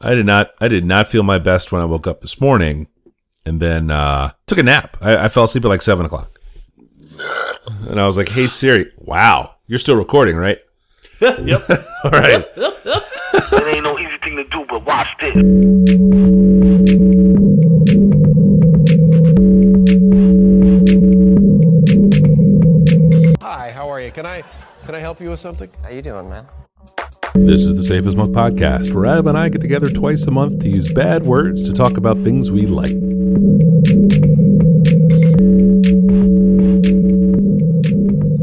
I did not. I did not feel my best when I woke up this morning, and then uh, took a nap. I, I fell asleep at like seven o'clock, and I was like, "Hey Siri, wow, you're still recording, right?" yep. All right. It ain't no easy thing to do, but watch this. Hi, how are you? Can I can I help you with something? How you doing, man? This is the Safe as Milk podcast, where Ab and I get together twice a month to use bad words to talk about things we like.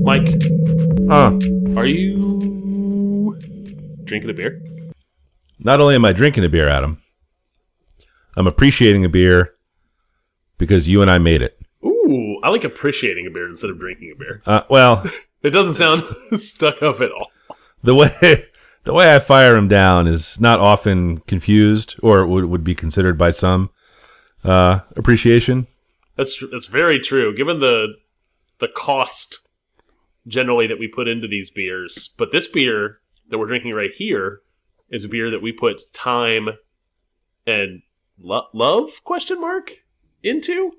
Mike, Huh. are you drinking a beer? Not only am I drinking a beer, Adam, I'm appreciating a beer because you and I made it. Ooh, I like appreciating a beer instead of drinking a beer. Uh, well, It doesn't sound stuck up at all. the way the way I fire him down is not often confused or would, would be considered by some uh, appreciation. That's that's very true. Given the the cost generally that we put into these beers, but this beer that we're drinking right here is a beer that we put time and lo- love question mark into.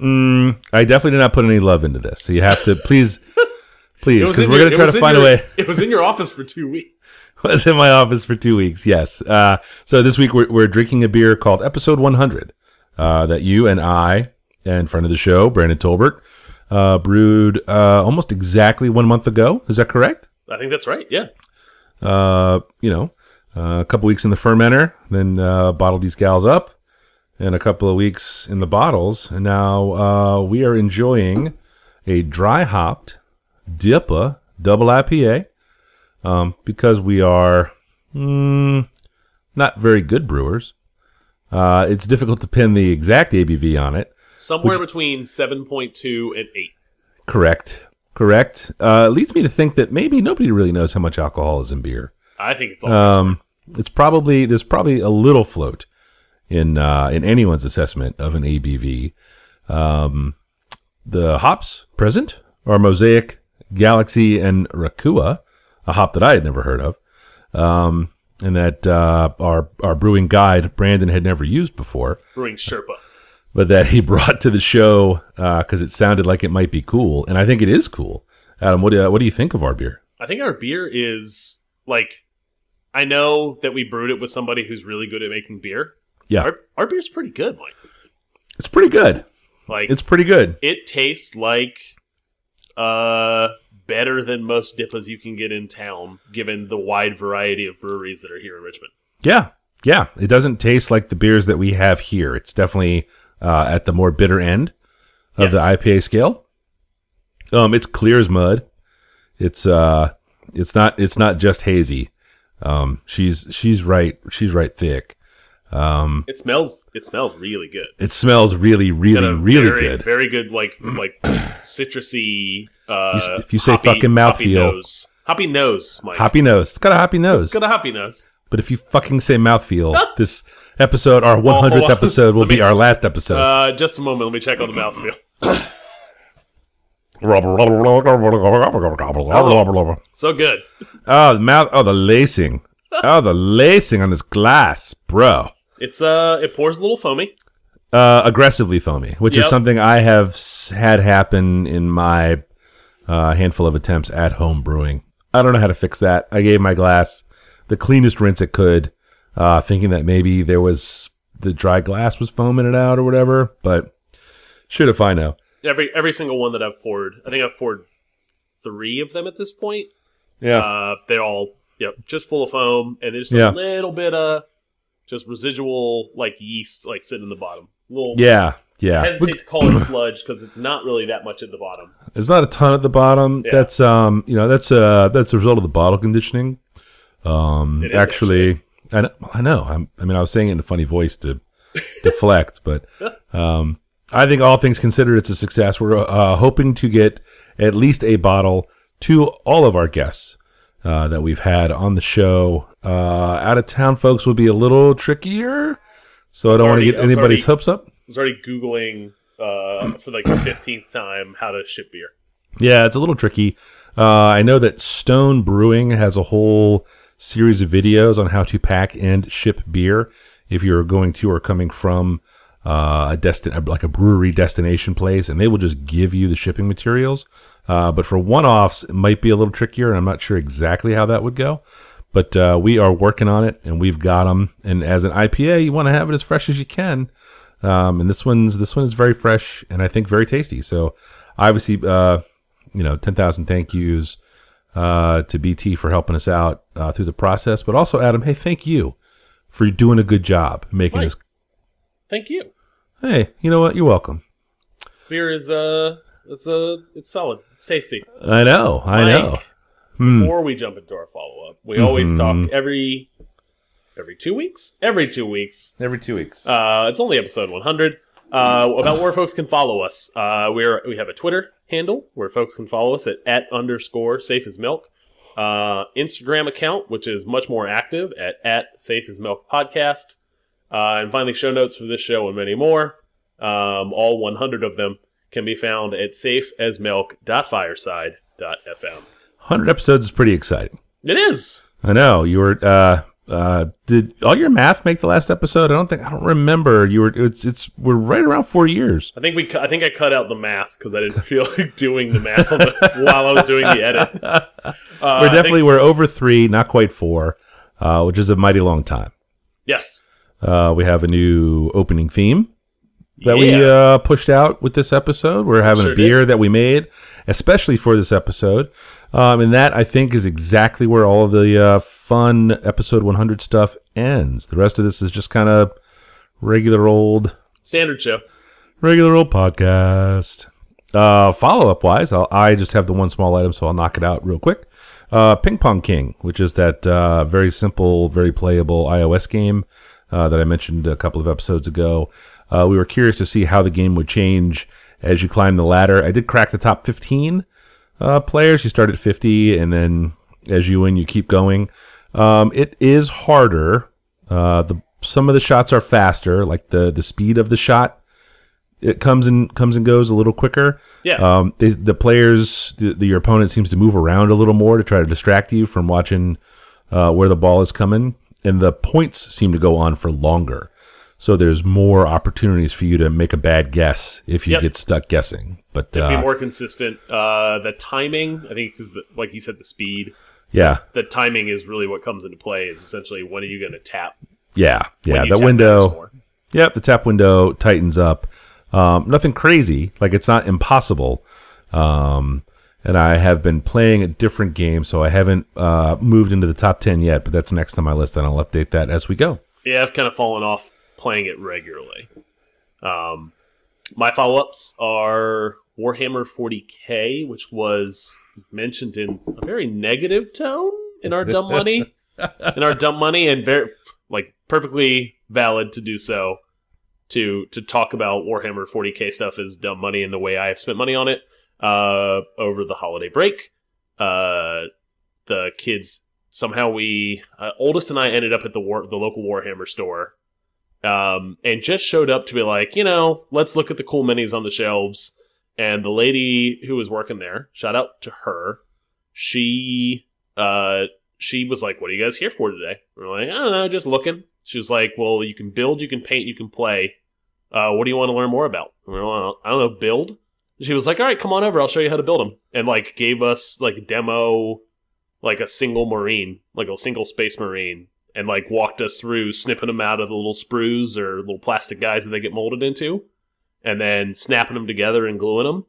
Mm, I definitely did not put any love into this, so you have to please, please, because we're your- going to try to in find a way. It was in your office for two weeks. was in my office for two weeks. Yes. Uh, so this week we're, we're drinking a beer called Episode 100 uh, that you and I and friend of the show Brandon Tolbert uh, brewed uh, almost exactly one month ago. Is that correct? I think that's right. Yeah. Uh, you know, uh, a couple weeks in the fermenter, then uh, bottled these gals up, and a couple of weeks in the bottles, and now uh, we are enjoying a dry hopped DIPA double IPA um, because we are mm, not very good brewers. Uh, it's difficult to pin the exact ABV on it. Somewhere between 7.2 and 8. Correct. Correct. Uh, leads me to think that maybe nobody really knows how much alcohol is in beer. I think it's all Um, it's probably there's probably a little float in uh, in anyone's assessment of an ABV. Um, the hops present are Mosaic, Galaxy, and Rakau, a hop that I had never heard of, um, and that uh, our our brewing guide Brandon had never used before, Brewing Sherpa. but that he brought to the show because it sounded like it might be cool, and I think it is cool. Adam, what do you, what do you think of our beer? I think our beer is like I know that we brewed it with somebody who's really good at making beer. Yeah, Our our beer's pretty good, Mike. it's pretty good. Like It's pretty good. it tastes like uh better than most dippas you can get in town, given the wide variety of breweries that are here in Richmond. Yeah, yeah. It doesn't taste like the beers that we have here. It's definitely uh, at the more bitter end of the IPA scale. Um, it's clear as mud. It's uh, it's not it's not just hazy. Um, she's she's right she's right thick. Um, It smells it smells really good. it smells really really really very, good. Very good like like citrusy uh You if you say hoppy- fucking hoppy mouthfeel. nose. Hoppy nose, Mike. Hoppy nose. It's got a hoppy nose. It's got a hoppy nose. But if you fucking say mouthfeel, this episode, our hold 100th on. episode, will me- be our last episode. Uh just a moment, let me check on the mouthfeel. So good. Oh, the mouth. Oh, the lacing. Oh, the lacing on this glass, bro. It's uh it pours a little foamy. Uh, aggressively foamy, which is something I have had happen in my uh, handful of attempts at home brewing. I don't know how to fix that. I gave my glass the cleanest rinse it could, uh, thinking that maybe there was the dry glass was foaming it out or whatever. But should if I know. Every every single one that I've poured, I think I've poured three of them at this point. Yeah. Uh, they're all yep, just full of foam, and there's Yeah. a little bit of just residual like yeast like sitting in the bottom. little yeah. Yeah. I hesitate to call it sludge because it's not really that much at the bottom. There's not a ton at the bottom. Yeah. That's um, you know, that's uh, that's a result of the bottle conditioning. Um, is, actually, I know, I know. I'm, I mean, I was saying it in a funny voice to deflect, but um, I think all things considered, it's a success. We're uh, hoping to get at least a bottle to all of our guests uh, that we've had on the show. Uh, out of town folks will be a little trickier, so I don't want to get anybody's already- hopes up. I was already googling uh, for like the fifteenth time how to ship beer. Yeah, it's a little tricky. Uh, I know that Stone Brewing has a whole series of videos on how to pack and ship beer if you're going to or coming from uh, a destin like a brewery destination place, and they will just give you the shipping materials. Uh, but for one-offs, it might be a little trickier, and I'm not sure exactly how that would go. But uh, we are working on it, and we've got them. And as an IPA, you want to have it as fresh as you can. Um, and this one's this one is very fresh and I think very tasty. So obviously, uh, you know, ten thousand thank yous uh, to BT for helping us out uh, through the process, but also Adam, hey, thank you for doing a good job making Right. this. Thank you. Hey, you know what? You're welcome. This beer is uh, it's uh, it's solid. It's tasty. I know, I know. Hmm. Before we jump into our follow up, we always Mhm. talk every every two weeks. Every two weeks. Every two weeks. Uh, it's only episode 100. Uh, about where folks can follow us. Uh, we're we have a Twitter handle where folks can follow us at at underscore safe as milk. Uh, Instagram account which is much more active at at safe as milk podcast. Uh, and finally, show notes for this show and many more. Um, all 100 of them can be found at safe as safeasmilk.fireside.fm. Hundred episodes is pretty exciting. It is. I know you were. Uh, did all your math make the last episode? I don't think. I don't remember. You were. It's. It's. We're right around four years. I think we. I think I cut out the math because I didn't feel like doing the math the, while I was doing the edit. Uh, we're think- definitely we're over three, not quite four, uh, which is a mighty long time. yes. Uh, we have a new opening theme that we uh, pushed out with this episode. We're having Sure a beer that we made especially for this episode, um, and that I think is exactly where all of the uh, fun episode 100 stuff ends. The rest of this is just kind of regular old Standard show. regular old podcast. Uh, follow up wise, I'll, I just have the one small item, so I'll knock it out real quick. Uh, Ping Pong King, which is that uh, very simple, very playable iOS game uh, that I mentioned a couple of episodes ago. Uh, we were curious to see how the game would change as you climb the ladder. I did crack the top 15 uh, players. You start at 50, and then as you win, you keep going. Um, it is harder. Uh, the some of the shots are faster, like the the speed of the shot it comes and comes and goes a little quicker. Yeah. Um, they, the players, the, the, your opponent seems to move around a little more to try to distract you from watching uh, where the ball is coming, and the points seem to go on for longer. So there's more opportunities for you to make a bad guess if you Yep. get stuck guessing. But to uh, be more consistent. Uh, the timing, I think, because like you said, the speed, yeah, the timing is really what comes into play. Is essentially when are you going to tap? yeah, yeah. The window. Yep, the tap window tightens up. Um, nothing crazy, like it's not impossible. Um, and I have been playing a different game, so I haven't uh, moved into the top ten yet. But that's next on my list, and I'll update that as we go. Yeah, I've kind of fallen off playing it regularly. Um, my follow ups are Warhammer 40k, which was mentioned in a very negative tone in our dumb money, in our dumb money, and very like perfectly valid to do so. To to talk about Warhammer 40k stuff is dumb money and the way I have spent money on it uh, over the holiday break. Uh, the kids somehow we uh, oldest and I ended up at the war the local Warhammer store, um, and just showed up to be like, you know, let's look at the cool minis on the shelves. And the lady who was working there, shout out to her, she uh, she was like, "What are you guys here for today?" We're like, "I don't know, just looking." She was like, "Well, you can build, you can paint, you can play. Uh, what do you want to learn more about?" And we're like, I don't know, build. She was like, "All right, come on over. I'll show you how to build them." And like gave us like demo like a single marine, like a single space marine, and like walked us through snipping them out of the little sprues or little plastic guys that they get molded into, and then snapping them together and gluing them.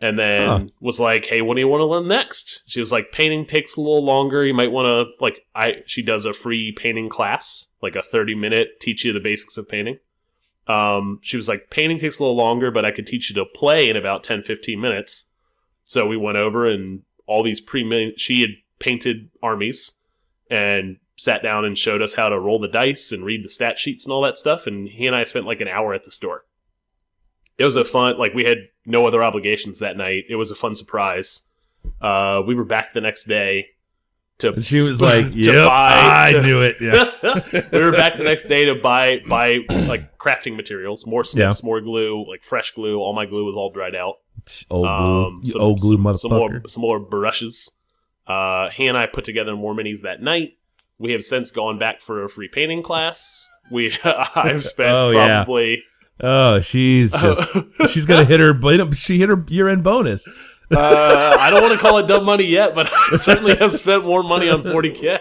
And then Huh. was like, "Hey, what do you want to learn next?" She was like, "Painting takes a little longer. You might want to like I." She does a free painting class, like a thirty minute, teach you the basics of painting. Um, she was like, "Painting takes a little longer, but I could teach you to play in about 10, 15 minutes." So we went over and all these pre she had painted armies and sat down and showed us how to roll the dice and read the stat sheets and all that stuff. And he and I spent like an hour at the store. It was a fun, like we had no other obligations that night. It was a fun surprise. Uh, we were back the next day to she was like, To "Yep, buy- I to- knew it." Yeah. we were back the next day to buy buy like crafting materials, more snips, more glue, like fresh glue. All my glue was all dried out. old glue, Um, some- old glue some- motherfucker. Some more, some more brushes. Uh, he and I put together more minis that night. We have since gone back for a free painting class. We I've spent Oh, yeah. probably Oh, she's just she's gonna hit her. But she hit her year end bonus. uh, I don't want to call it dumb money yet, but I certainly have spent more money on 40k.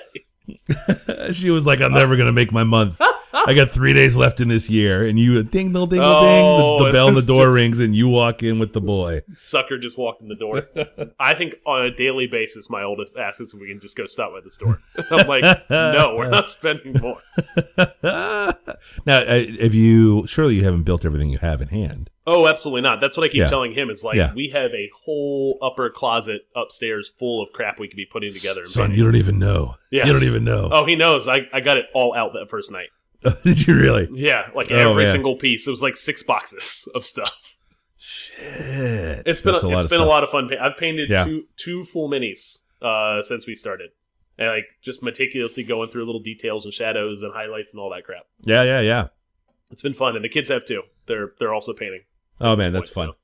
she was like, "I'm never gonna make my month. I got three days left in this year." And you ding, ding, ding, Oh, ding. The, the bell in the door just- rings, and you walk in with the boy. Sucker just walked in the door. I think on a daily basis, my oldest asks if we can just go stop by the store. I'm like, no, we're not spending more. now, uh, have you? Surely you haven't built everything you have in hand. Oh, absolutely not. That's what I keep Yeah. telling him. Is like Yeah. we have a whole upper closet upstairs full of crap we could be putting together. Son, you don't even know. Yes. You don't even know. Oh, he knows. I, I got it all out that first night. Did you really? Yeah, like Oh, every man. single piece. It was like six boxes of stuff. Shit. It's been That's a, lot it's of been a lot of fun. I've painted Yeah. two two full minis uh, since we started, and like just meticulously going through little details and shadows and highlights and all that crap. Yeah, yeah, yeah. It's been fun, and the kids have too. They're they're also painting. Oh man, that's point, fun.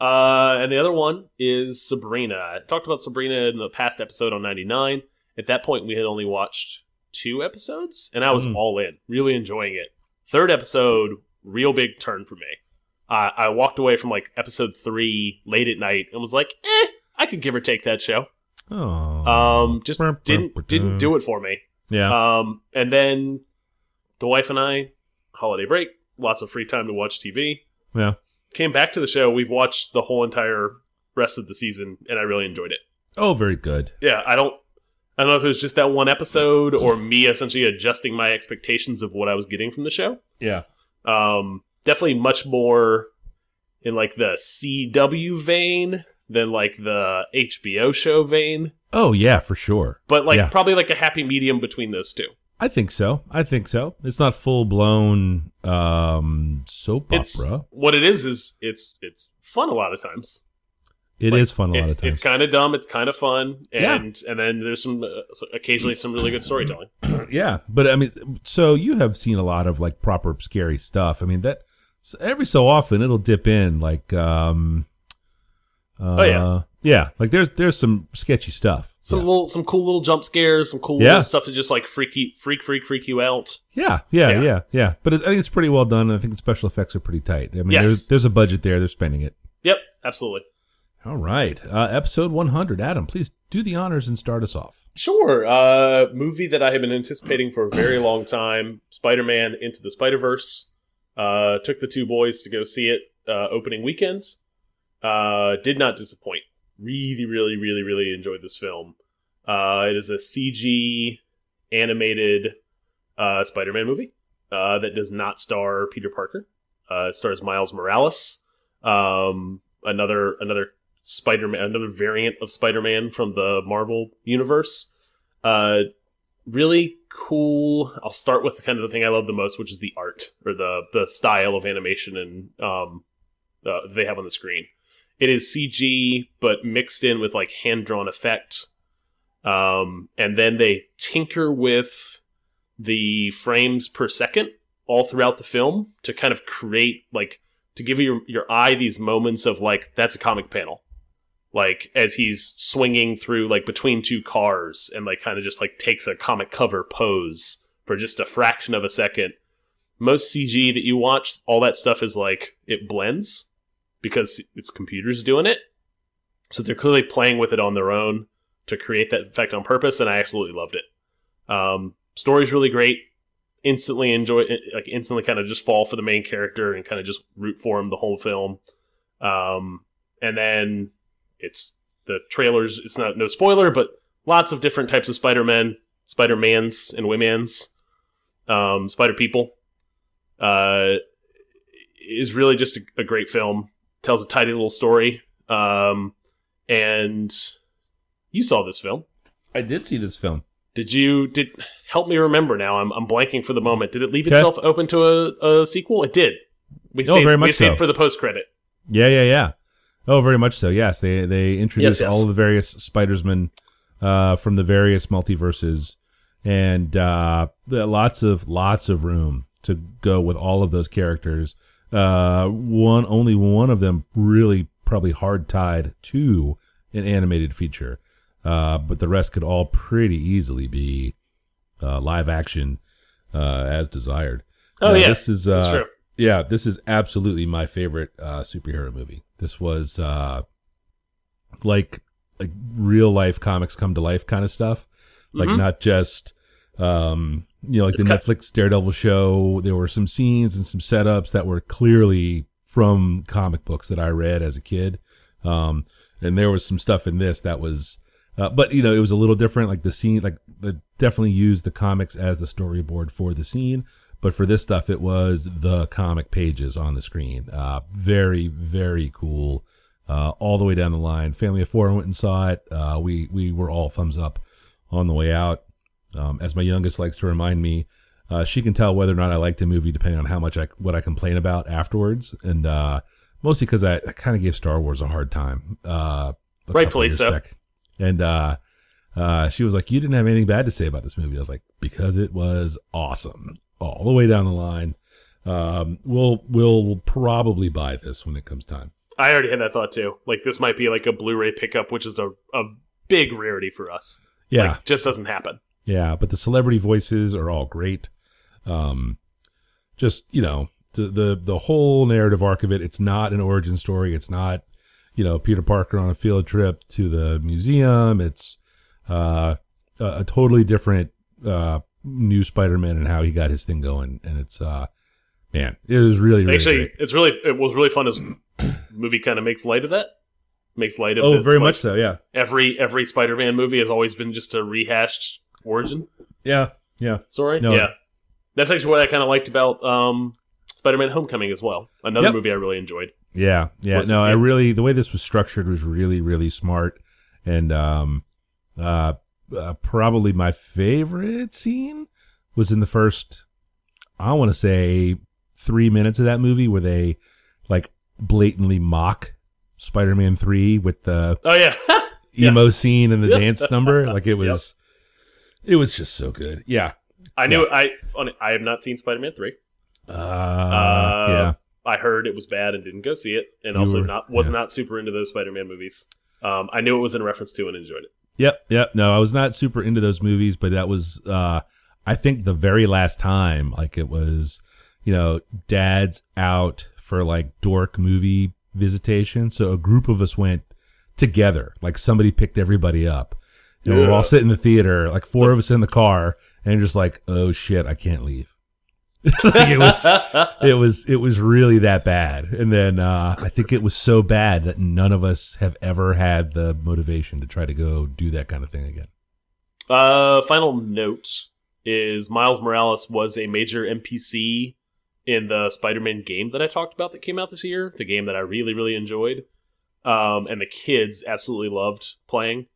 so. Uh, and the other one is Sabrina. I talked about Sabrina in the past episode on 99. At that point, we had only watched two episodes, and I was Mm. all in, really enjoying it. Third episode, real big turn for me. Uh, I walked away from like episode three late at night and was like, eh, I could give or take that show. Oh. Um, just didn't didn't do it for me. Yeah. Um, and then the wife and I, holiday break, lots of free time to watch TV. yeah. Came back to the show. We've watched the whole entire rest of the season, and I really enjoyed it. Oh, very good. Yeah, I don't, I don't know if it was just that one episode or me essentially adjusting my expectations of what I was getting from the show. Yeah. Um, definitely much more in like the CW vein than like the HBO show vein, Oh yeah, for sure. but like Yeah. probably like a happy medium between those two. I think so. I think so. It's not full blown um soap It's opera. what it is is it's it's fun a lot of times. It is Like, fun a lot of times. It's kind of dumb. It's kind of fun, Yeah. and and then there's some uh, occasionally some really good storytelling. yeah, but I mean, so you have seen a lot of like proper scary stuff. I mean that every so often it'll dip in like um uh, Oh, yeah. yeah, like there's there's some sketchy stuff. Some yeah. little some cool little jump scares, some cool Yeah. little stuff to just like freaky freak freak freak you out. yeah, yeah, Yeah. yeah, yeah, But it, I think it's pretty well done. and I think the special effects are pretty tight. I mean, Yes. there's there's a budget there. They're spending it. Yep, absolutely. All right, uh, episode 100. Adam, please do the honors and start us off. Sure. Uh, movie that I have been anticipating for a very long time Spider Man Into the Spider Verse. Uh, took the two boys to go see it uh, opening weekend. Uh, did not disappoint. Really, really, really, really enjoyed this film. Uh, it is a CG animated uh, Spider Man movie uh, that does not star Peter Parker. Uh, it stars Miles Morales, um, another another Spider Man, another variant of Spider Man from the Marvel universe. Uh, really cool. I'll start with the kind of the thing I love the most, which is the art or the the style of animation and um, uh, they have on the screen. It is CG, but mixed in with like hand drawn effect. Um, and then they tinker with the frames per second all throughout the film to kind of create like to give your your eye these moments of like that's a comic panel. Like as he's swinging through like between two cars and like kind of just like takes a comic cover pose for just a fraction of a second. Most cg that you watch all that stuff is like it blends because it's computers doing it. So they're clearly playing with it on their own to create that effect on purpose and i absolutely loved it. Um, story's really great. Instantly enjoy like instantly kind of just fall for the main character and kind of just root for him the whole film. Um, and then it's the trailers it's not no spoiler but lots of different types of spider-men spider-mans and women's um, spider people uh, is really just a, a great film tells a tidy little story um, and you saw this film I did see this film. did you did help me remember now i'm, I'm blanking for the moment did it leave Okay. itself open to a, a sequel it did we Oh, stayed, very we much stayed so. for the post-credit Yeah, yeah, yeah. Oh, very much so. Yes, they they introduced Yes, yes. all of the various Spidersmen uh, from the various multiverses, and uh, lots of lots of room to go with all of those characters. Uh, one only one of them really probably hard tied to an animated feature, uh, but the rest could all pretty easily be uh, live action uh, as desired. Oh, Uh, yeah. this is uh, That's true. yeah, this is absolutely my favorite uh, superhero movie. This was uh, like like real life comics come to life kind of stuff, like Mhm. not just um, you know like It's the Netflix Daredevil show. There were some scenes and some setups that were clearly from comic books that I read as a kid, um, and there was some stuff in this that was. Uh, but you know, it was a little different. Like the scene, like the definitely used the comics as the storyboard for the scene. But for this stuff, it was the comic pages on the screen. Uh, very, very cool. Uh, all the way down the line. Family of four went and saw it. Uh, we we were all thumbs up on the way out. Um, as my youngest likes to remind me, uh, she can tell whether or not I liked a movie depending on how much I what I complain about afterwards, and uh, mostly because I, I kind of gave Star Wars a hard time. Uh, a Rightfully so. back. And uh, uh, she was like, "You didn't have anything bad to say about this movie." I was like, "Because it was awesome, all the way down the line." Um, we'll we'll probably buy this when it comes time. I already had that thought too. Like this might be like a Blu-ray pickup, which is a, a big rarity for us. Yeah, Like, just doesn't happen. Yeah. But the celebrity voices are all great. Um, just you know, the the the whole narrative arc of it. It's not an origin story. It's not you know Peter Parker on a field trip to the museum. It's uh, a, a totally different uh, new Spider-Man and how he got his thing going. And it's uh, man, it was really really Actually, great. it's really it was really fun. As movie kind of makes light of that. Makes light of Oh, very much so. Yeah, Every every Spider-Man movie has always been just a rehashed origin yeah, yeah. Sorry, No. Yeah, that's actually what I kind of liked about um, Spider-Man: Homecoming as well. Another Yep. movie I really enjoyed. Yeah, yeah. Was- no, I really the way this was structured was really, really smart, and um, uh, uh probably my favorite scene was in the first, I want to say, three minutes of that movie where they like blatantly mock Spider-Man Three with the Oh yeah, emo Yes. scene and the dance number. Like it was, it was just so good. Yeah. I knew I funny, I have not seen Spider-Man three. Uh, Uh, yeah. I heard it was bad and didn't go see it, and You also were- not was yeah. not super into those Spider-Man movies. Um, I knew it was in reference to and enjoyed it. Yep, yep. No, I was not super into those movies, but that was uh I think the very last time like it was, you know, dad's out for like dork movie visitation, so a group of us went together. Like somebody picked everybody up. And we we're all Yeah. sitting in the theater, like four of us in the car, and just like, "Oh shit, I can't leave." like it was it was it was really that bad and then uh i think it was so bad that none of us have ever had the motivation to try to go do that kind of thing again Uh, final note is Miles Morales was a major NPC in the Spider-Man game that I talked about that came out this year. The game that I really, really enjoyed, um, and the kids absolutely loved playing.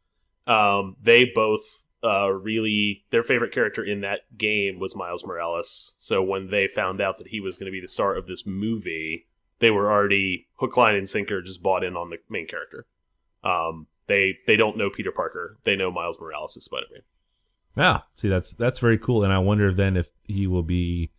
Um, they both uh, really their favorite character in that game was Miles Morales. So when they found out that he was going to be the star of this movie, they were already hook, line, and sinker, just bought in on the main character. Um, they they don't know Peter Parker. They know Miles Morales is Spider Man. yeah see that's that's very cool and i wonder then if he will be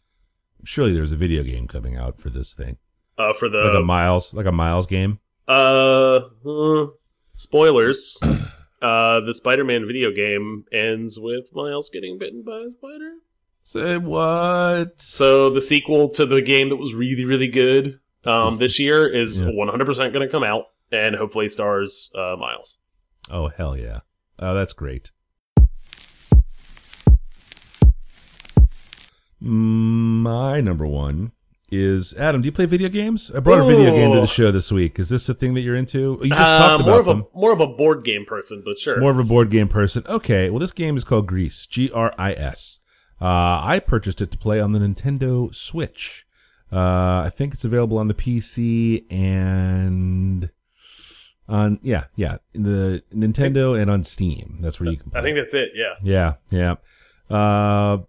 surely there's a video game coming out for this thing Uh, for like a the miles like a miles game uh, uh, spoilers, uh, the Spider Man video game ends with Miles getting bitten by a spider. say what So the sequel to the game that was really really good um, this year is Yeah. 100% going to come out and hopefully stars uh, Miles. oh hell yeah oh that's great my number one is Adam. Do you play video games? I brought a video game to the show this week. Is this a thing that you're into? You just Uh, talked more about of a more of a board game person, but sure. More of a board game person. Okay, well, this game is called Gris. G R I S. Uh, I purchased it to play on the Nintendo Switch. Uh, I think it's available on the PC and on yeah yeah the Nintendo and on Steam. That's where you can. Play. I think that's it. Yeah. Yeah, yeah. Uh,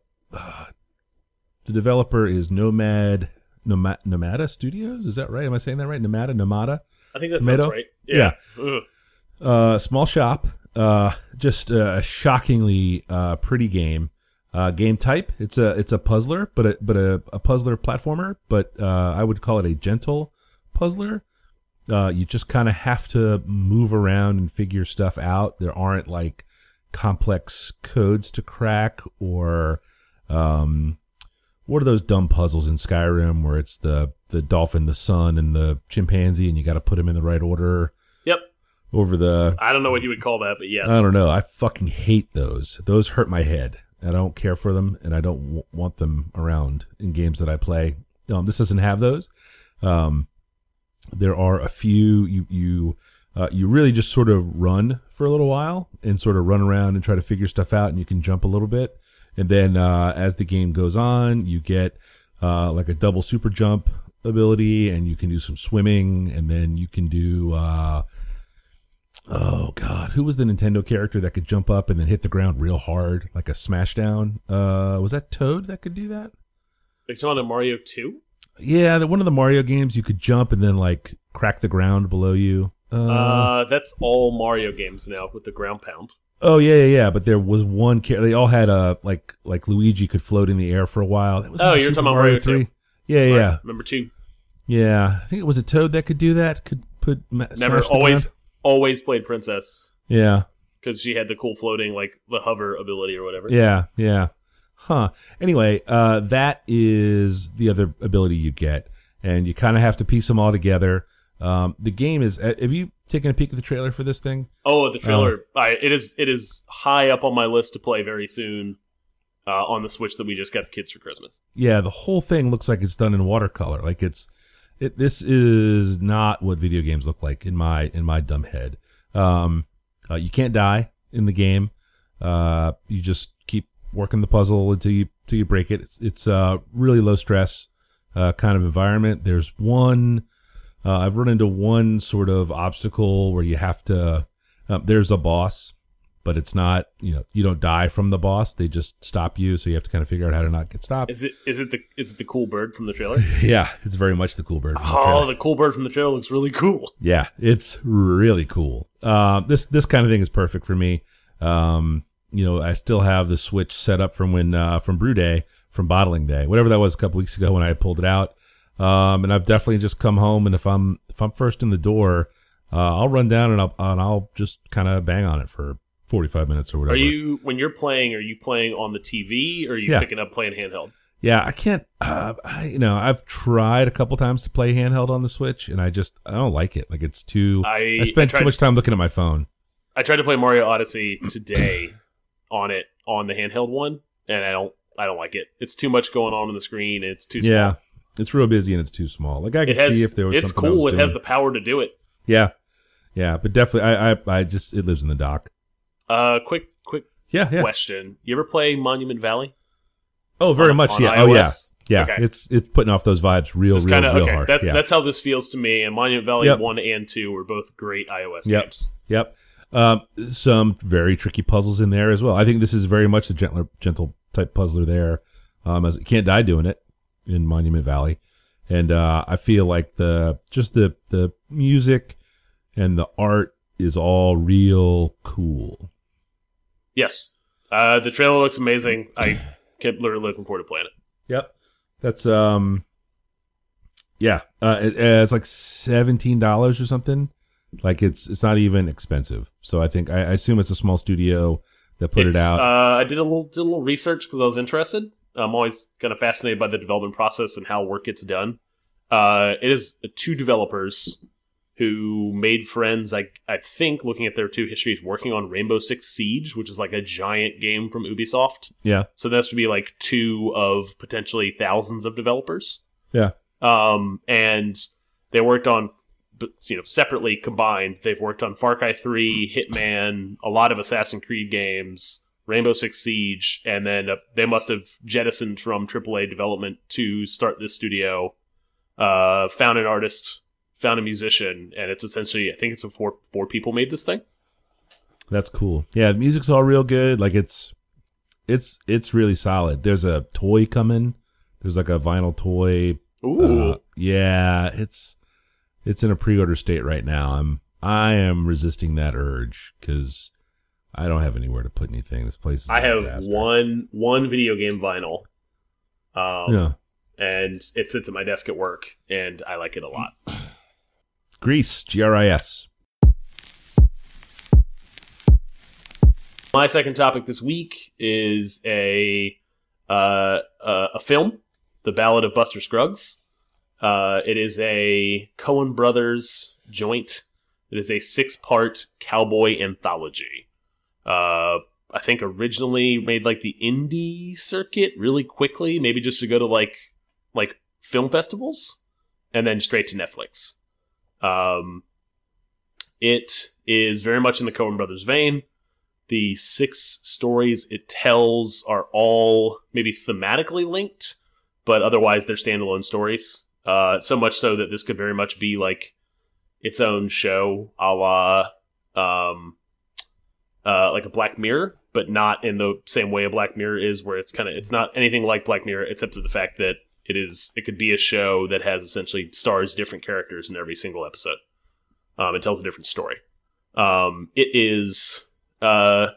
the developer is Nomad Nomad Nomada Studios. Is that right? Am I saying that right? Nomada Nomada. I think that Tomato? sounds right. Yeah. Ugh. Uh, small shop. Uh, just a shockingly uh, pretty game. Uh, game type. It's a it's a puzzler, but a but a, a puzzler platformer. But uh, I would call it a gentle puzzler. Uh, you just kind of have to move around and figure stuff out. There aren't like complex codes to crack or um, what are those dumb puzzles in Skyrim where it's the the dolphin, the sun, and the chimpanzee, and you got to put them in the right order Yep. over the. I don't know what you would call that, but yes. I don't know. I fucking hate those. Those hurt my head. I don't care for them, and I don't w- want them around in games that I play. Um, this doesn't have those. Um, there are a few you you uh, you really just sort of run for a little while and sort of run around and try to figure stuff out, and you can jump a little bit. And then uh, as the game goes on, you get uh, like a double super jump ability, and you can do some swimming, and then you can do. Uh, oh God, who was the Nintendo character that could jump up and then hit the ground real hard, like a smashdown? Uh, was that Toad that could do that? You talking about Mario 2? Yeah, the, one of the Mario games you could jump and then like crack the ground below you. Uh, Uh, that's all Mario games now with the ground pound. oh yeah, yeah, yeah. But there was one. They all had a like like Luigi could float in the air for a while. That was Oh, you're Super talking about Mario 2. Yeah, Right, yeah, Number two. yeah. I think it was a Toad that could do that. Could put Never, always, always played Princess Yeah, because she had the cool floating, like the hover ability or whatever. Yeah, yeah. Huh. Anyway, uh, that is the other ability you get, and you kind of have to piece them all together. Um, the game is. uh, Have you taken a peek at the trailer for this thing? Oh, the trailer! I, it is it is high up on my list to play very soon uh, on the Switch that we just got the kids for Christmas. Yeah, the whole thing looks like it's done in watercolor. Like it's. It, this is not what video games look like in my in my dumb head. Um, uh, you can't die in the game. Uh, you just keep working the puzzle until you until you break it. It's it's uh, really low stress uh, kind of environment. There's one. Uh, I've run into one sort of obstacle where you have to. Um, there's a boss, but it's not. You know, you don't die from the boss. They just stop you, so you have to kind of figure out how to not get stopped. Is it is it the is it the cool bird from the trailer? Yeah, it's very much the cool bird. From the oh, trailer. the cool bird from the trailer looks really cool. Yeah, it's really cool. Uh, this this kind of thing is perfect for me. Um, you know, I still have the Switch set up from when uh, from Brew Day, from Bottling Day, whatever that was a couple weeks ago when I pulled it out. Um, and I've definitely just come home, and if I'm if I'm first in the door, uh, I'll run down and I'll and I'll just kind of bang on it for 45 minutes or whatever. Are you when you're playing? Are you playing on the TV or are you Yeah. picking up playing handheld? Yeah, I can't. Uh, I, you know, I've tried a couple times to play handheld on the Switch, and I just I don't like it. Like it's too. I I spend tried, too much time looking at my phone. I tried to play Mario Odyssey today on it on the handheld one, and I don't I don't like it. It's too much going on on the screen. It's too small. Yeah, it's real busy and it's too small. Like I can has. see if there was it's cool. It has the power to do it. yeah, yeah, but definitely, I, I, I just it lives in the dock. Uh, quick, quick Yeah, yeah. question. You ever play Monument Valley? Oh, very on- much. on yeah. Oh, yeah. Yeah. Okay. It's it's putting off those vibes real, real, kind of real okay. hard. That's yeah. that's how this feels to me. And Monument Valley Yep. one and two were both great iOS Yep. games. Yep. Um, some very tricky puzzles in there as well. I think this is very much a gentler, gentle type puzzler there. Um, as you can't die doing it in Monument Valley, and uh, I feel like the just the the music and the art is all real cool. Yes. Uh, the trailer looks amazing. I kept literally looking forward to playing it. Yep. That's um yeah, uh it, uh, it's like $17 or something. Like it's it's not even expensive. So I think I, I assume it's a small studio that put It's, it out. Uh, I did a little did a little research because I was interested. I'm always kind of fascinated by the development process and how work gets done. Uh, it is two developers who made friends. I I think looking at their two histories, working on Rainbow Six Siege, which is like a giant game from Ubisoft. yeah. So this would be like two of potentially thousands of developers. Yeah. Um, and they worked on, you know, separately combined, they've worked on Far Cry Three, Hitman, a lot of Assassin's Creed games, Rainbow Six Siege, and then uh, they must have jettisoned from AAA development to start this studio. Uh, found an artist, found a musician, and it's essentially, I think it's a four four people made this thing. That's cool. Yeah, the music's all real good. Like it's it's it's really solid. There's a toy coming. There's like a vinyl toy. Ooh, Uh, yeah, it's it's in a pre-order state right now. I'm I am resisting that urge cuz I don't have anywhere to put anything. This place I have disaster. one one video game vinyl. Um, Yeah. and it sits at my desk at work, and I like it a lot. Gris, G R I S. My second topic this week is a uh, uh, a film, The Ballad of Buster Scruggs. Uh, it is a Coen Brothers joint. It is a six part cowboy anthology. Uh, I think originally made like the indie circuit really quickly, maybe just to go to like like film festivals, and then straight to Netflix. Um, it is very much in the Coen Brothers vein. The six stories it tells are all maybe thematically linked, but otherwise they're standalone stories. Uh, so much so that this could very much be like its own show, a la um, uh, like a Black Mirror, but not in the same way a Black Mirror is, where it's kind of it's not anything like Black Mirror, except for the fact that it is it could be a show that has essentially stars different characters in every single episode. Um, it tells a different story. Um, it is uh,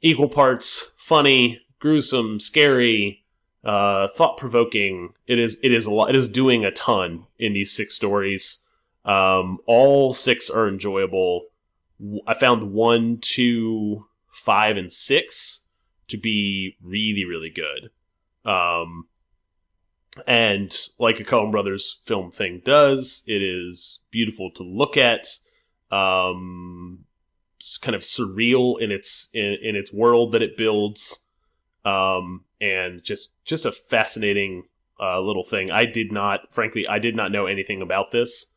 equal parts funny, gruesome, scary, uh, thought provoking. It is it is a lot. It is doing a ton in these six stories. Um, all six are enjoyable. I found one, two, five, and six to be really really good. Um, and like a Coen Brothers film thing does, it is beautiful to look at. Um, kind of surreal in its in, in its world that it builds, um, and just just a fascinating uh, little thing. I did not, frankly, I did not know anything about this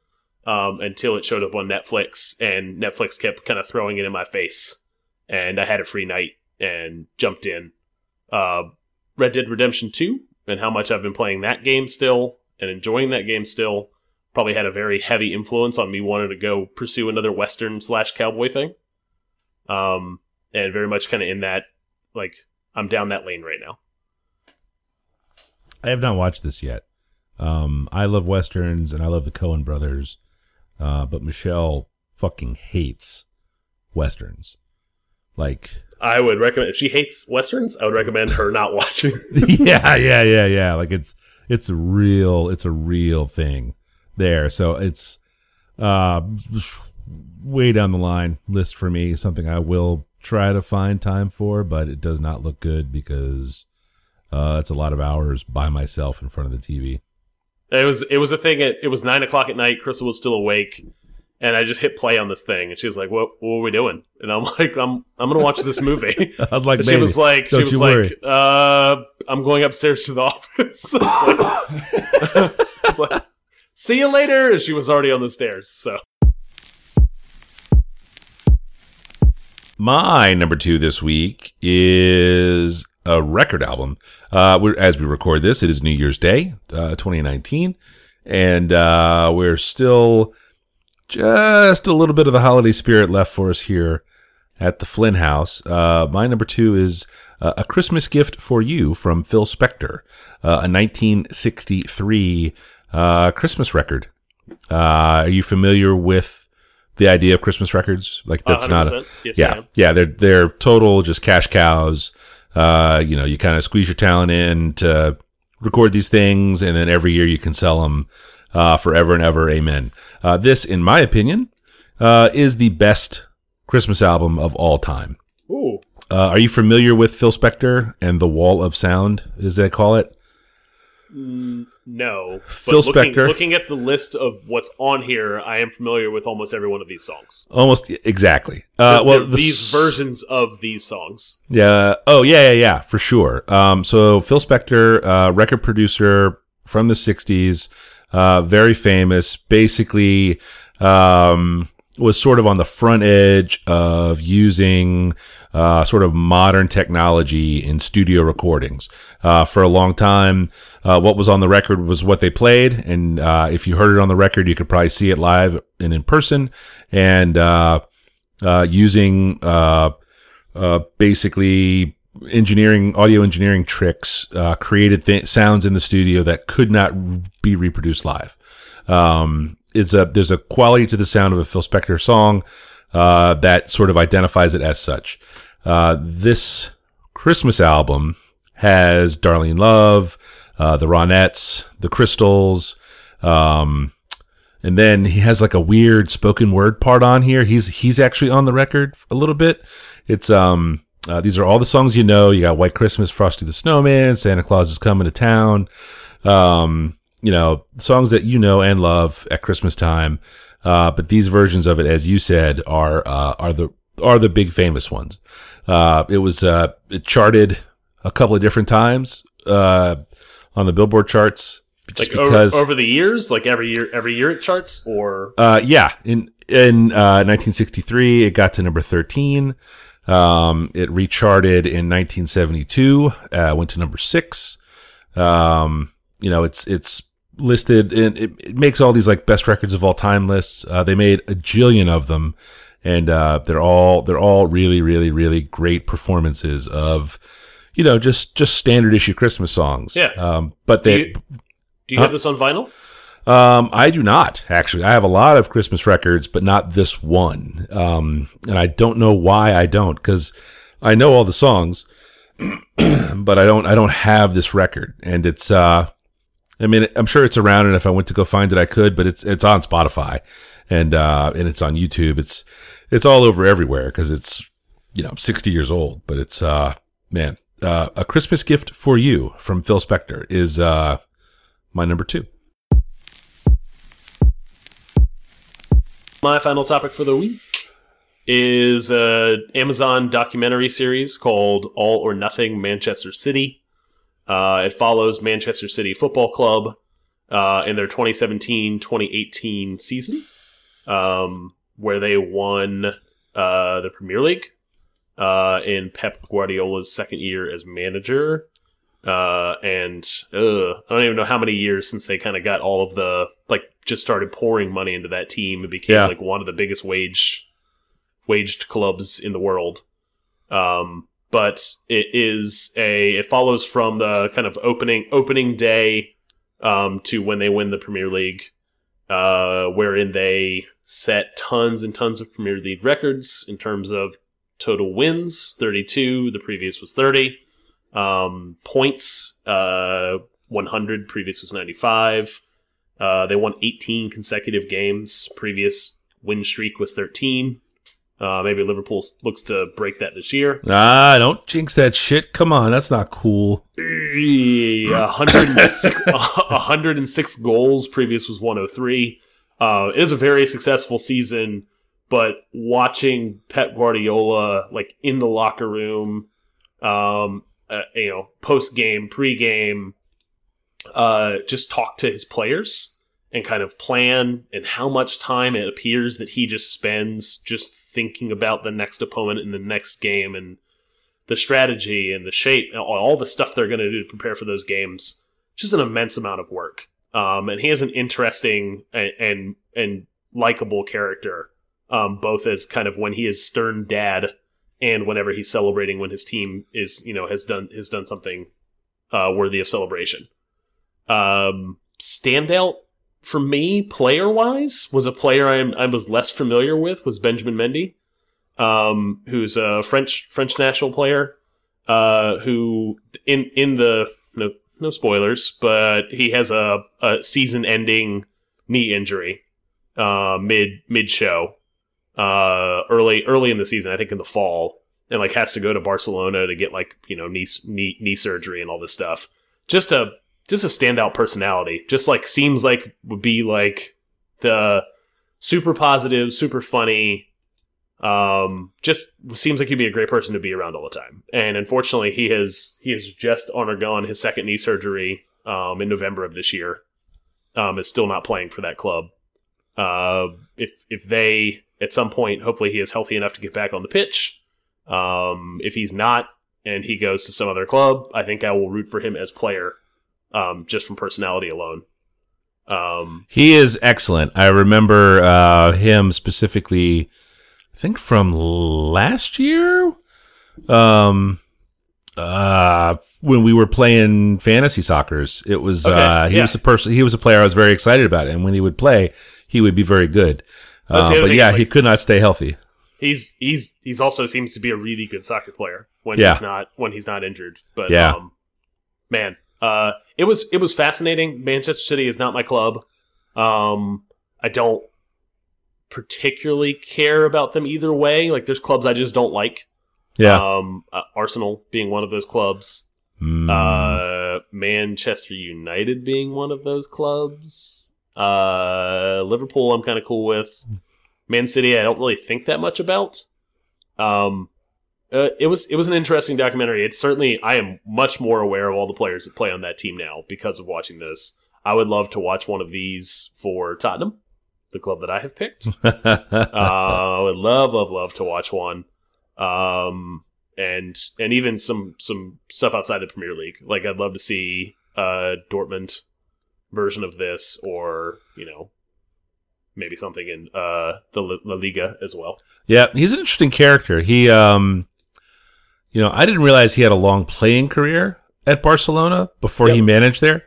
um, until it showed up on Netflix, and Netflix kept kind of throwing it in my face, and I had a free night and jumped in. Uh, Red Dead Redemption Two and how much I've been playing that game still and enjoying that game still probably had a very heavy influence on me wanting to go pursue another western slash cowboy thing. Um, and very much kind of in that, like, I'm down that lane right now. I have not watched this yet. Um, I love westerns and I love the Coen brothers, uh, but Michelle fucking hates westerns. Like, I would recommend if she hates westerns, I would recommend her not watching. yeah, yeah, yeah, yeah. Like it's it's a real it's a real thing there. So it's uh way down the line list for me. Something I will try to find time for, but it does not look good because uh, it's a lot of hours by myself in front of the TV. It was it was a thing. At, it was nine o'clock at night. Crystal was still awake, and I just hit play on this thing, and she was like, "What? What are we doing?" And I'm like, "I'm I'm gonna watch this movie." I was like, she was like, she don't was like, uh, I'm going upstairs to the office. I was like, I like, see you later. And she was already on the stairs. So My number two this week is a record album. Uh, we're, as we record this, it is New Year's Day, uh, 2019, and uh, we're still just a little bit of the holiday spirit left for us here at the Flynn House. Uh, my number two is uh, A Christmas Gift for You from Phil Spector, uh, a 1963 uh, Christmas record. Uh, are you familiar with the idea of Christmas records? Like that's not a, Yes, yeah, yeah. They're they're total just cash cows. Uh, you know, you kind of squeeze your talent in to record these things, and then every year you can sell them uh, forever and ever. Amen. Uh, this, in my opinion, uh, is the best Christmas album of all time. Ooh. Uh, are you familiar with Phil Spector and the Wall of Sound, as they call it? No. But Phil looking, Spector. Looking at the list of what's on here, I am familiar with almost every one of these songs. Almost exactly. Uh, They're- well, they're the these versions of these songs. Yeah. Oh, yeah, yeah, yeah, for sure. Um, so Phil Spector, uh, record producer from the '60s, uh, very famous. Basically, um, was sort of on the front edge of using uh, sort of modern technology in studio recordings. Uh, for a long time, uh, what was on the record was what they played, and uh, if you heard it on the record, you could probably see it live and in person. And uh, uh, using uh, basically engineering, audio engineering tricks, created th- sounds in the studio that could not be reproduced live. Um, it's a there's a quality to the sound of a Phil Spector song that sort of identifies it as such. This Christmas album has Darlene Love, uh, the Ronettes, the Crystals, um, and then he has like a weird spoken word part on here. He's he's actually on the record a little bit. It's um Uh, these are all the songs you know. You got White Christmas, Frosty the Snowman, Santa Claus is coming to town. Um, you know, songs that you know and love at Christmas time. Uh, but these versions of it, as you said, are uh, are the are the big famous ones. Uh, it was uh, it charted a couple of different times uh, on the Billboard charts, just Like over, over the years, like every year, every year it charts, or uh, yeah, in in uh, 1963, it got to number 13. Um, it recharted in 1972, uh, went to number six. Um, you know, it's it's listed and it, it makes all these like best records of all time lists. Uh, they made a jillion of them, and uh, they're all they're all really really really great performances of you know just just standard issue Christmas songs. Yeah. Um, but do you, do you Huh? have this on vinyl? um, I do not actually. I have a lot of Christmas records, but not this one. Um, and I don't know why I don't, because I know all the songs, but I don't. I don't have this record, and it's. Uh, I mean, I'm sure it's around, and if I went to go find it, I could. But it's it's on Spotify, and uh, and it's on YouTube. It's it's all over everywhere because it's you know 60 years old. But it's uh man, uh, a Christmas gift for you from Phil Spector is uh my number two. My final topic for the week is a Amazon documentary series called All or Nothing Manchester City. Uh, it follows Manchester City Football Club uh, in their 2017-2018 season, um, where they won uh, the Premier League uh, in Pep Guardiola's second year as manager. Uh, and uh, I don't even know how many years since they kind of got all of the like just started pouring money into that team. and became Yeah. like one of the biggest wage waged clubs in the world. Um, but it is a it follows from the kind of opening opening day um, to when they win the Premier League, uh, wherein they set tons and tons of Premier League records in terms of total wins 32 the previous was 30 um, points uh, 100 previous was 95 uh, they won 18 consecutive games previous win streak was 13 uh, maybe liverpool looks to break that this year Ah, don't jinx that shit. Come on, that's not cool. 106, 106 goals. Previous was 103. Uh, it was a very successful season, but watching Pep Guardiola like in the locker room, um, uh, you know, post game, pre game, uh, just talk to his players and kind of plan and how much time it appears that he just spends just thinking about the next opponent in the next game and the strategy and the shape, and all- the stuff they're going to do to prepare for those games. Just an immense amount of work. Um, and he has an interesting and and, and likable character, um, both as kind of when he is stern dad and whenever he's celebrating when his team is you know has done has done something uh, worthy of celebration. Um, standout for me, player wise, was a player I'm, I was less familiar with was Benjamin Mendy um, who's a French French national player, uh, who in in the no no spoilers, but he has a, a season ending knee injury uh, mid mid show, uh, early early in the season, I think in the fall, and like has to go to Barcelona to get like you know knee knee knee surgery and all this stuff. Just a just a standout personality. Just like seems like would be like the super positive, super funny, um, just seems like he'd be a great person to be around all the time. And unfortunately, he has he has just undergone his second knee surgery um, in November of this year. Um, is still not playing for that club. Uh, if if they at some point, hopefully, he is healthy enough to get back on the pitch. Um, if he's not, and he goes to some other club, I think I will root for him as player, um, just from personality alone. Um, He is excellent. I remember uh, him specifically. I think from last year, um, uh, when we were playing fantasy soccer's. It was Okay, uh, he yeah. was a person. He was a player I was very excited about, and when he would play, he would be very good. Uh, but yeah, is, he could not stay healthy. he's he's he's also seems to be a really good soccer player when Yeah. he's not when he's not injured. But Yeah. um, man, uh, it was it was fascinating. Manchester City is not my club. Um, I don't particularly care about them either way. Like there's clubs I just don't like. Yeah. Um, uh, Arsenal being one of those clubs. Mm. Uh, Manchester United being one of those clubs. Uh, Liverpool, I'm kind of cool with. Man City, I don't really think that much about. Um, uh, it was it was an interesting documentary. It's certainly I am much more aware of all the players that play on that team now because of watching this. I would love to watch one of these for Tottenham, the club that I have picked. uh, I would love, love, love to watch one. Um, and and even some some stuff outside the Premier League. Like I'd love to see a Dortmund version of this, or you know, maybe something in uh the La Liga as well. Yeah, he's an interesting character. He, um, you know, I didn't realize he had a long playing career at Barcelona before he managed there.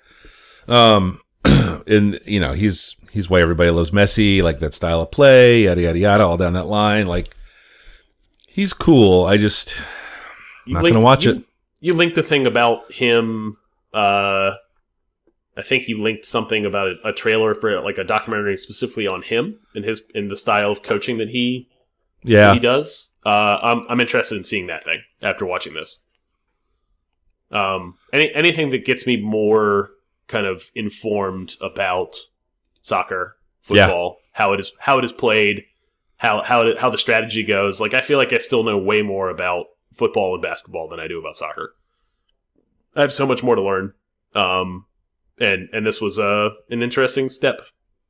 Um, and you know, he's he's why everybody loves Messi, like that style of play, yada yada yada, all down that line. Like, he's cool. I just Not gonna watch you- it. You linked the thing about him. Uh, I think you linked something about a, a trailer for like a documentary specifically on him and his in the style of coaching that he yeah, he does. Uh, I'm I'm interested in seeing that thing after watching this. Um, any anything that gets me more kind of informed about soccer, Yeah. football, how it is how it is played, how how it, how the strategy goes. Like I feel like I still know way more about football and basketball than I do about soccer. I have so much more to learn. Um, and and this was uh an interesting step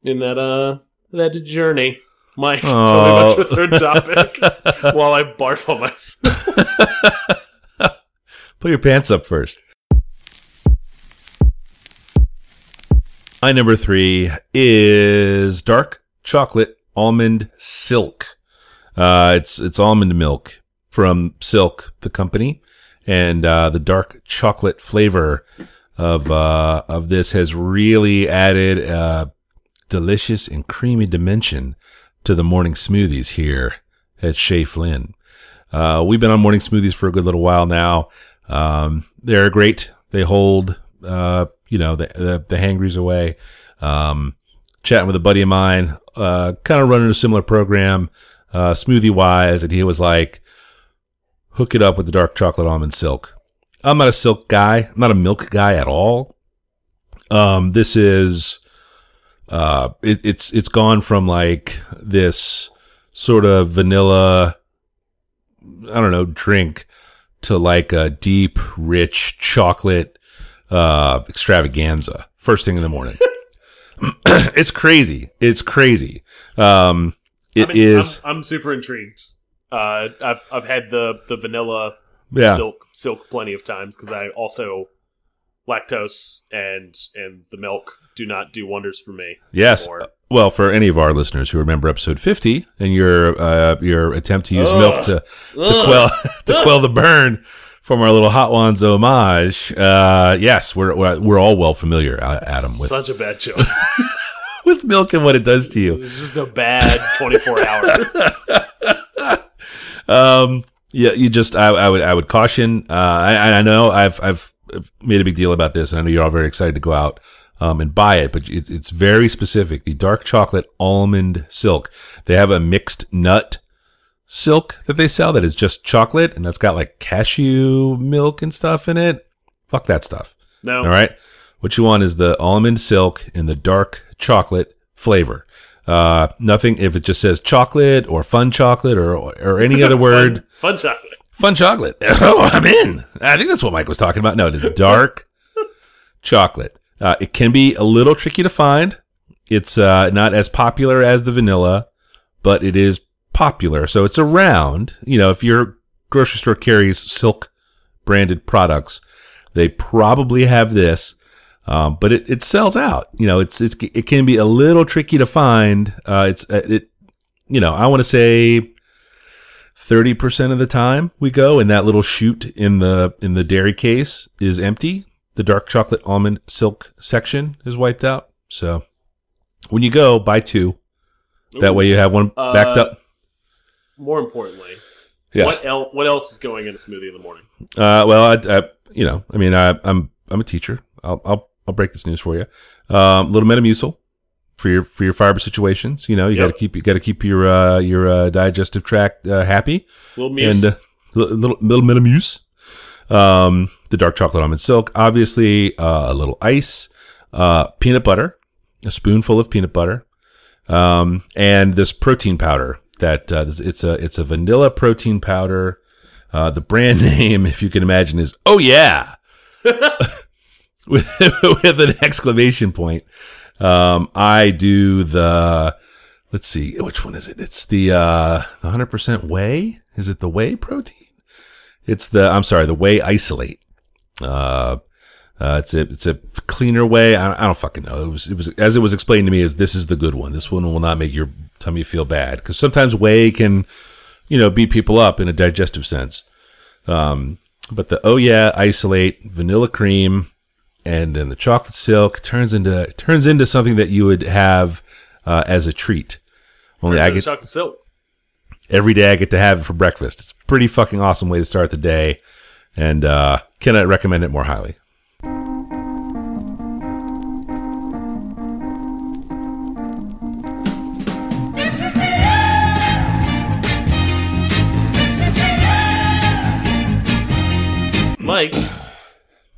in that uh that journey. Mike, tell me about your third topic while I barf on myself. Put your pants up first. My number three is dark chocolate almond silk. Uh, it's it's almond milk from Silk, the company, and uh, the dark chocolate flavor of uh, of this has really added a delicious and creamy dimension to the morning smoothies here at Shea Flynn. Uh, we've been on morning smoothies for a good little while now. Um, they're great. They hold, uh, you know, the, the, the hangries away. Um, chatting with a buddy of mine, uh, kind of running a similar program, uh, smoothie wise. And he was like, hook it up with the dark chocolate almond silk. I'm not a silk guy. I'm not a milk guy at all. Um, this is, uh, it, it's, it's gone from like this sort of vanilla, I don't know, drink to like a deep, rich chocolate uh, extravaganza first thing in the morning. it's crazy. It's crazy. Um, it I mean, is- I'm, I'm super intrigued. Uh, I've I've had the the vanilla yeah. silk silk plenty of times because I also lactose and and the milk do not do wonders for me. Yes. anymore. Well, for any of our listeners who remember episode 50 and your uh, your attempt to use Ugh. milk to to quell to quell the burn from our little hot ones homage, uh, yes, we're, we're we're all well familiar, uh, Adam, with Such a bad joke. with milk and what it does to you. it's just a bad 24 hours. um yeah you just i, I would i would caution uh I, I know i've i've made a big deal about this and i know you're all very excited to go out um, and buy it but it, it's very specific. The dark chocolate almond silk. They have a mixed nut silk that they sell that is just chocolate and that's got like cashew milk and stuff in it. Fuck that stuff. No, all right. What you want is the almond silk in the dark chocolate flavor. Uh, nothing if it just says chocolate or fun chocolate or or any other word. Fun, fun chocolate. Fun chocolate. Oh, I'm in. I think that's what Mike was talking about. No, it is dark chocolate. Uh, it can be a little tricky to find. It's uh, not as popular as the vanilla, but it is popular. So it's around. You know, if your grocery store carries silk branded products, they probably have this. Um, but it, it sells out. You know, it's it's it can be a little tricky to find. Uh, it's uh, it, you know, I want to say thirty percent of the time we go, and that little chute in the in the dairy case is empty. The dark chocolate almond silk section is wiped out. So when you go, buy two. That Ooh. way you have one backed Uh, up. More importantly, Yeah. what el- what else is going in a smoothie in the morning? Uh, well, I, I, you know, I mean, I, I'm I'm a teacher. I'll I'll I'll break this news for you. Um, little Metamucil for your for your fiber situations. You know, you Yep. got to keep you got to keep your uh, your uh, digestive tract uh, happy. Little muse. And, uh, Little little, Metamucil. Um, the dark chocolate almond silk, obviously uh, a little ice, uh, peanut butter, a spoonful of peanut butter, um, and this protein powder. That uh, it's a it's a vanilla protein powder. Uh, the brand name, if you can imagine, is oh yeah, with with an exclamation point. Um, I do the let's see which one is it? It's the uh, the hundred percent whey. Is it the whey protein? It's the I'm sorry, the whey isolate. Uh, uh, it's a it's a cleaner way. I, I don't fucking know. It was it was as it was explained to me is this is the good one. This one will not make your tummy feel bad because sometimes whey can, you know, beat people up in a digestive sense. Um, but the oh yeah isolate vanilla cream, and then the chocolate silk turns into turns into something that you would have uh, as a treat. Only I get chocolate silk. every day I get to have it for breakfast. It's a pretty fucking awesome way to start the day, and uh, cannot recommend it more highly. Mike,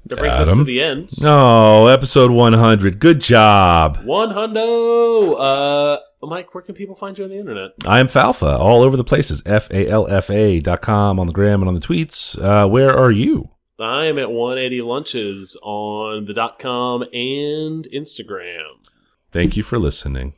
that brings us to the end. Oh, episode 100. Good job. One hundo. Uh, Mike, where can people find you on the internet? I am Falfa all over the places. F A L F A dot com on the gram and on the tweets. Uh, where are you? I am at 180 lunches on the dot com and Instagram. Thank you for listening.